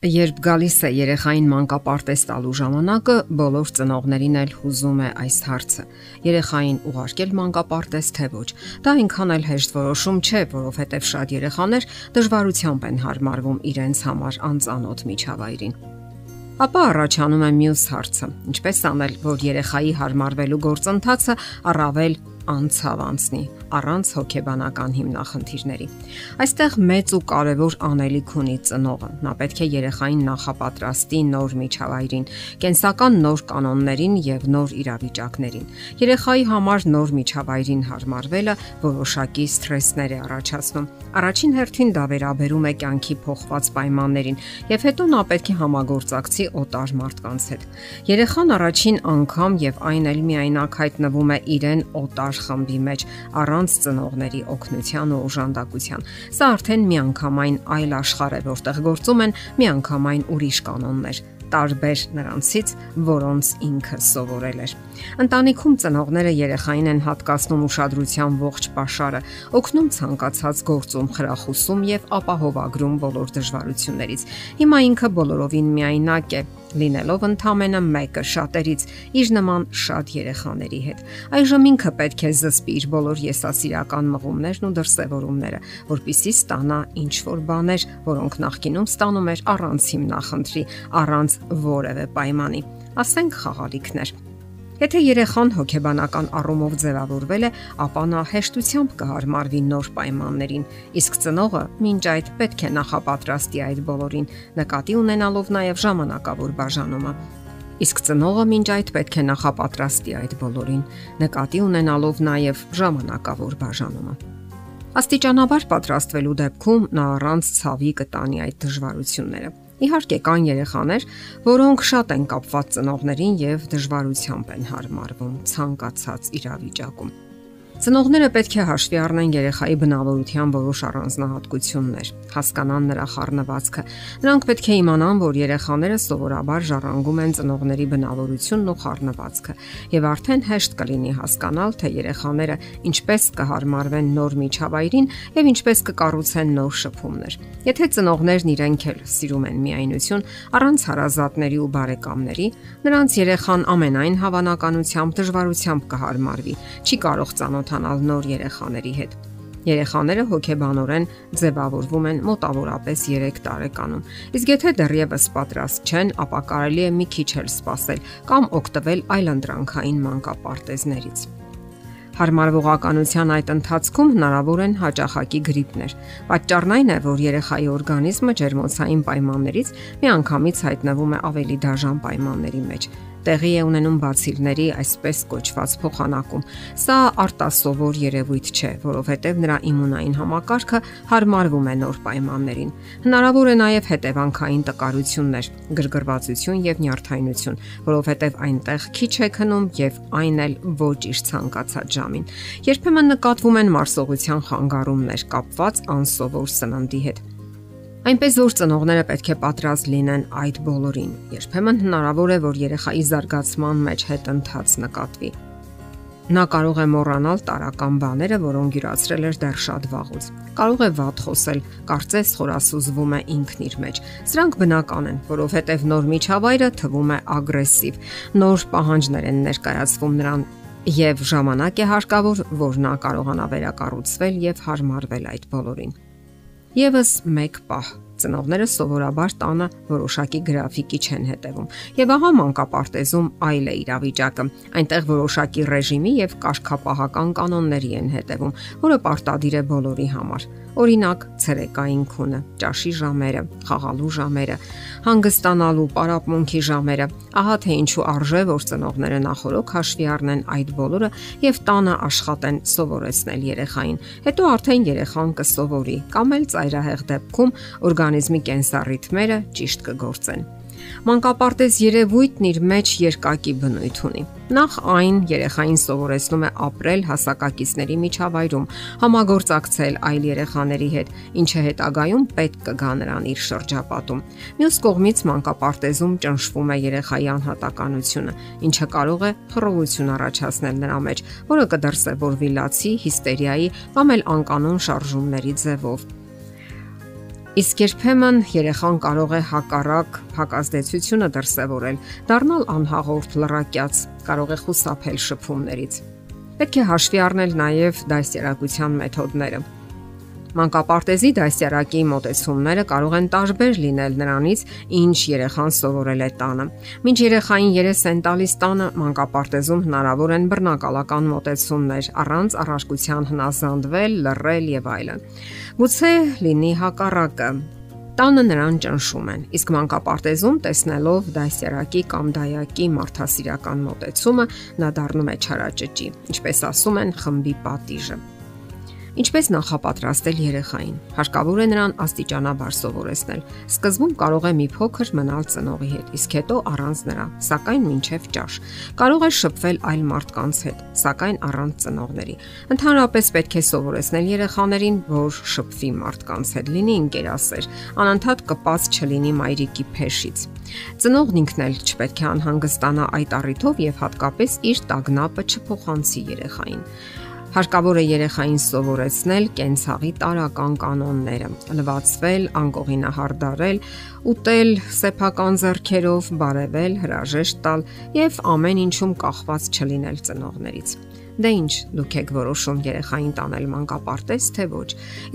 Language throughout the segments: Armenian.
Երբ գալիս է երեխային մանկապարտեզ տալու ժամանակը, բոլոր ծնողներին էլ հուզում է այս հարցը. երեխային ուղարկել մանկապարտեզ թե ոչ։ Դա այնքան էլ հեշտ որոշում չէ, որովհետև շատ երեխաներ դժվարությամբ են հարմարվում իրենց համար անծանոթ միջավայրին։ Ապա առաջանում է մյուս հարցը. ինչպես անել, որ երեխայի հարմարվելու գործընթացը առավել անցավ անցնի առանց հոգեբանական հիմնախնդիրների։ Այստեղ մեծ ու կարևոր անելիք ունի ծնողը։ Նա պետք է երեխային նախապատրաստի նոր միջավայրին, կենսական նոր կանոններին եւ նոր իրավիճակներին։ Երեխայի համար նոր միջավայրին հարմարվելը որոշակի սթրեսներ է առաջացնում։ Առաջին հերթին դա վերաբերում է կյանքի փոխված պայմաններին եւ հետո նա պետք է համագործակցի օտար մարդկանց հետ։ Երեխան առաջին անգամ եւ այն էլ միայնակ հայտնվում է իրեն օտար խմբի մեջ առանց ծնողների օգնության ու օժանդակության։ Սա արդեն միանգամայն այլ աշխարհ է, որտեղ գործում են միանգամայն ուրիշ կանոններ տարբեր նրանցից, որոնց ինքը սովորել էր։ Ընտանիքում ծնողները երեխային են հատկացնում ուշադրության ողջ pašարը, օգնում ցանկացած գործում խրախուսում եւ ապահովագրում բոլոր դժվարություններից։ Հիմա ինքը բոլորովին միայնակ է, լինելով ընդամենը մեկը շատերից իր նման շատ երեխաների հետ։ Այժմ ինքը պետք է զսպի իր բոլոր եսասիրական մղումներն ու դրսևորումները, որpիսի ստանա ինչ որ բաներ, որոնք նախկինում ստանում էր առանց հիմնախնդրի, առանց որևէ պայմանի։ Ասենք խաղալիքներ Եթե երեխան հոգեբանական առումով ձևավորվել է, ապա նա հեշտությամբ կհարմարվի նոր պայմաններին, իսկ ծնողը մինչ այդ պետք է նախապատրաստի այդ բոլորին, նկատի ունենալով նաև ժամանակավոր բաժանումը։ Իսկ ծնողը մինչ այդ պետք է նախապատրաստի այդ բոլորին, նկատի ունենալով նաև ժամանակավոր բաժանումը։ Աստիճանաբար պատրաստվելու դեպքում նա առանց ցավի կտանի այդ դժվարությունները։ Իհարկե կան երեխաներ, որոնք շատ են կապված ծնողներին եւ դժվարությամբ են հարմարվում ցանկացած իրավիճակում։ Ծնողները պետք է հաշվի առնեն երեխայի բնավորության որոշ առանձնահատկություններ, հասկանան նրա խառնվածքը։ Նրանք պետք է իմանան, որ երեխաները սովորաբար ժառանգում են ծնողների բնավորությունն ու խառնվածքը, եւ արդեն հեշտ կլինի հասկանալ, թե երեխաները ինչպես կհարմարվեն նոր միջավայրին եւ ինչպես կկառուցեն նոր շփումներ։ Եթե ծնողներն իրենք էլ սիրում են միայնություն առանց հարազատների ու բարեկամների, նրանց երեխան ամենայն հավանականությամբ դժվարությամբ կհարմարվի։ Չի կարող ծանոթ ծանոթանալ նոր երեխաների հետ։ Երեխաները հոգեբանորեն ձևավորվում են մոտավորապես 3 տարեկանում։ Իսկ եթե դեռևս պատրաստ չեն, ապա կարելի է մի քիչ էլ սպասել կամ օգտվել այլընտրանքային մանկապարտեզներից։ Հարմարվողականության այդ ընթացքում հնարավոր են հաճախակի գրիպներ։ Պատճառն այն է, որ երեխայի օրգանիզմը ջերմոցային պայմաններից միանգամից հայտնվում է ավելի դաժան պայմանների մեջ տեղի է ունենում բացիլների այսպես կոչված փոխանակում։ Սա արտասովոր երևույթ չէ, որովհետև նրա իմունային համակարգը հարմարվում է նոր պայմաններին։ Հնարավոր է նաև հետևանքային տկարություններ, գրգռվածություն եւ նյարդայնություն, որովհետև այնտեղ քիչ է քնում եւ այն էլ ոչ իր ցանկացած ժամին։ Երբեմն նկատվում են մարսողության խանգարումներ կապված անսովոր սննդի հետ Այնպես որ ծնողները պետք է պատրաստ լինեն այդ բոլորին։ Երբեմն հնարավոր է, որ երեխայի զարգացման մեջ հետ ընթաց նկատվի։ Նա կարող է մոռանալ տարական բաները, որոնք յուրացրել էր դեռ շատ վաղուց։ Կարող է վատ խոսել, կարծես խորասուզվում է ինքն իր մեջ։ Սրանք բնական են, որովհետև նոր միջավայրը թվում է ագրեսիվ։ Նոր պահանջներ են ներկայացվում նրան եւ ժամանակ է հարկավոր, որ նա կարողանա վերակառուցվել եւ հարմարվել այդ բոլորին։ Եվս մեկ պահ ծնողները սովորաբար տանը որոշակի գրաֆիկի չեն հետևում։ Եվ ահա մանկապարտեզում այլ է իրավիճակը։ Այնտեղ որոշակի ռեժիմի եւ կարգապահական կանոնների են հետևում, որը պարտադիր է բոլորի համար։ Օրինակ, ցերեկային քունը, ճաշի ժամերը, խաղալու ժամերը, հանգստանալու, պարապմունքի ժամերը։ Ահա թե ինչու արժե որ ծնողները նախորոք հաշվի առնեն այդ բոլորը եւ տանը աշխատեն սովորեցնել երեխային։ Հետո արդեն երեխան կսովորի կամ էլ ծայրահեղ դեպքում օրգանիզմի կենսառիթմերը ճիշտ կգործեն։ Մանկապարտեզ երևույթն իր մեջ երկակի բնույթ ունի։ Նախ այն երեխային սովորեցնում է ապրել հասակակիցների միջավայրում, համագործակցել այլ երեխաների հետ, ինչը հետագայում պետք կգա նրան իր շրջապատում։ Մյուս կողմից մանկապարտեզում ճնշվում է երեխայի անհատականությունը, ինչը կարող է խռովություն առաջացնել նրա մեջ, որը կդրսևորվի լացի, հիստերիայի կամ էլ անկանոն շարժումների ձևով Իսկ երբեմն երեխան կարող է հակառակ հակազդեցությունը դրսևորել, դառնալ անհաղորդ լրակյաց, կարող է խուսափել շփումներից։ Պետք է հաշվի առնել նաև դասերակցության մեթոդները։ Մանկապարտեզի դասյարակի մոտեցումները կարող են տարբեր լինել նրանից, ինչ երեխան սովորել է տանը։ Մինչ երեխային երես են տալիս տանը, մանկապարտեզում հնարավոր են բռնակալական մոտեցումներ, առանց առարկության հնազանդվել, լռել եւ այլն։ Գուցե լինի հակառակը, տանը նրան ճնշում են։ Իսկ մանկապարտեզում տեսնելով դասյարակի կամ դայակի մարդասիրական մոտեցումը, նա դառնում է չարաճճի, ինչպես ասում են, խմբի պատիժը։ Ինչպես նախապատրաստել երեխային։ Հարկավոր է նրան աստիճանաբար սովորեցնել։ Սկզբում կարող է մի փոքր մնալ ծնողի հետ, իսկ հետո առանց նրա, սակայն մինչև ճաշ։ Կարող է շփվել այլ մարդկանց հետ, սակայն առանց ծնողների։ Ընդհանրապես պետք է սովորեցնել երեխաներին, որ շփվի մարդկանց հետ, լինի ընկերասեր, անընդհատ կպած չլինի մայրիկի փեշից։ Ծնողն ինքն էլ չպետք է անհանգստանա այդ առիթով եւ հատկապես իր տագնապը չփոխանցի երեխային։ Հարկավոր է երեխային սովորեցնել կենցաղի տարական կանոնները՝ լվացվել, անկողինահարդարել, ուտել սեփական зерքերով, բարևել, հրաժեշտ տալ եւ ամեն ինչում կախված չլինել ծնողներից։ Դե ինչ, դուք եք որոշում երեխային տանել մանկապարտեզ թե ոչ։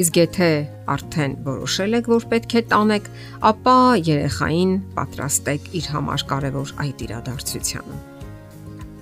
Իսկ եթե արդեն որոշել եք, որ պետք է տանեք, ապա երեխային պատրաստեք իր համար կարևոր այդ իրադարձությանը։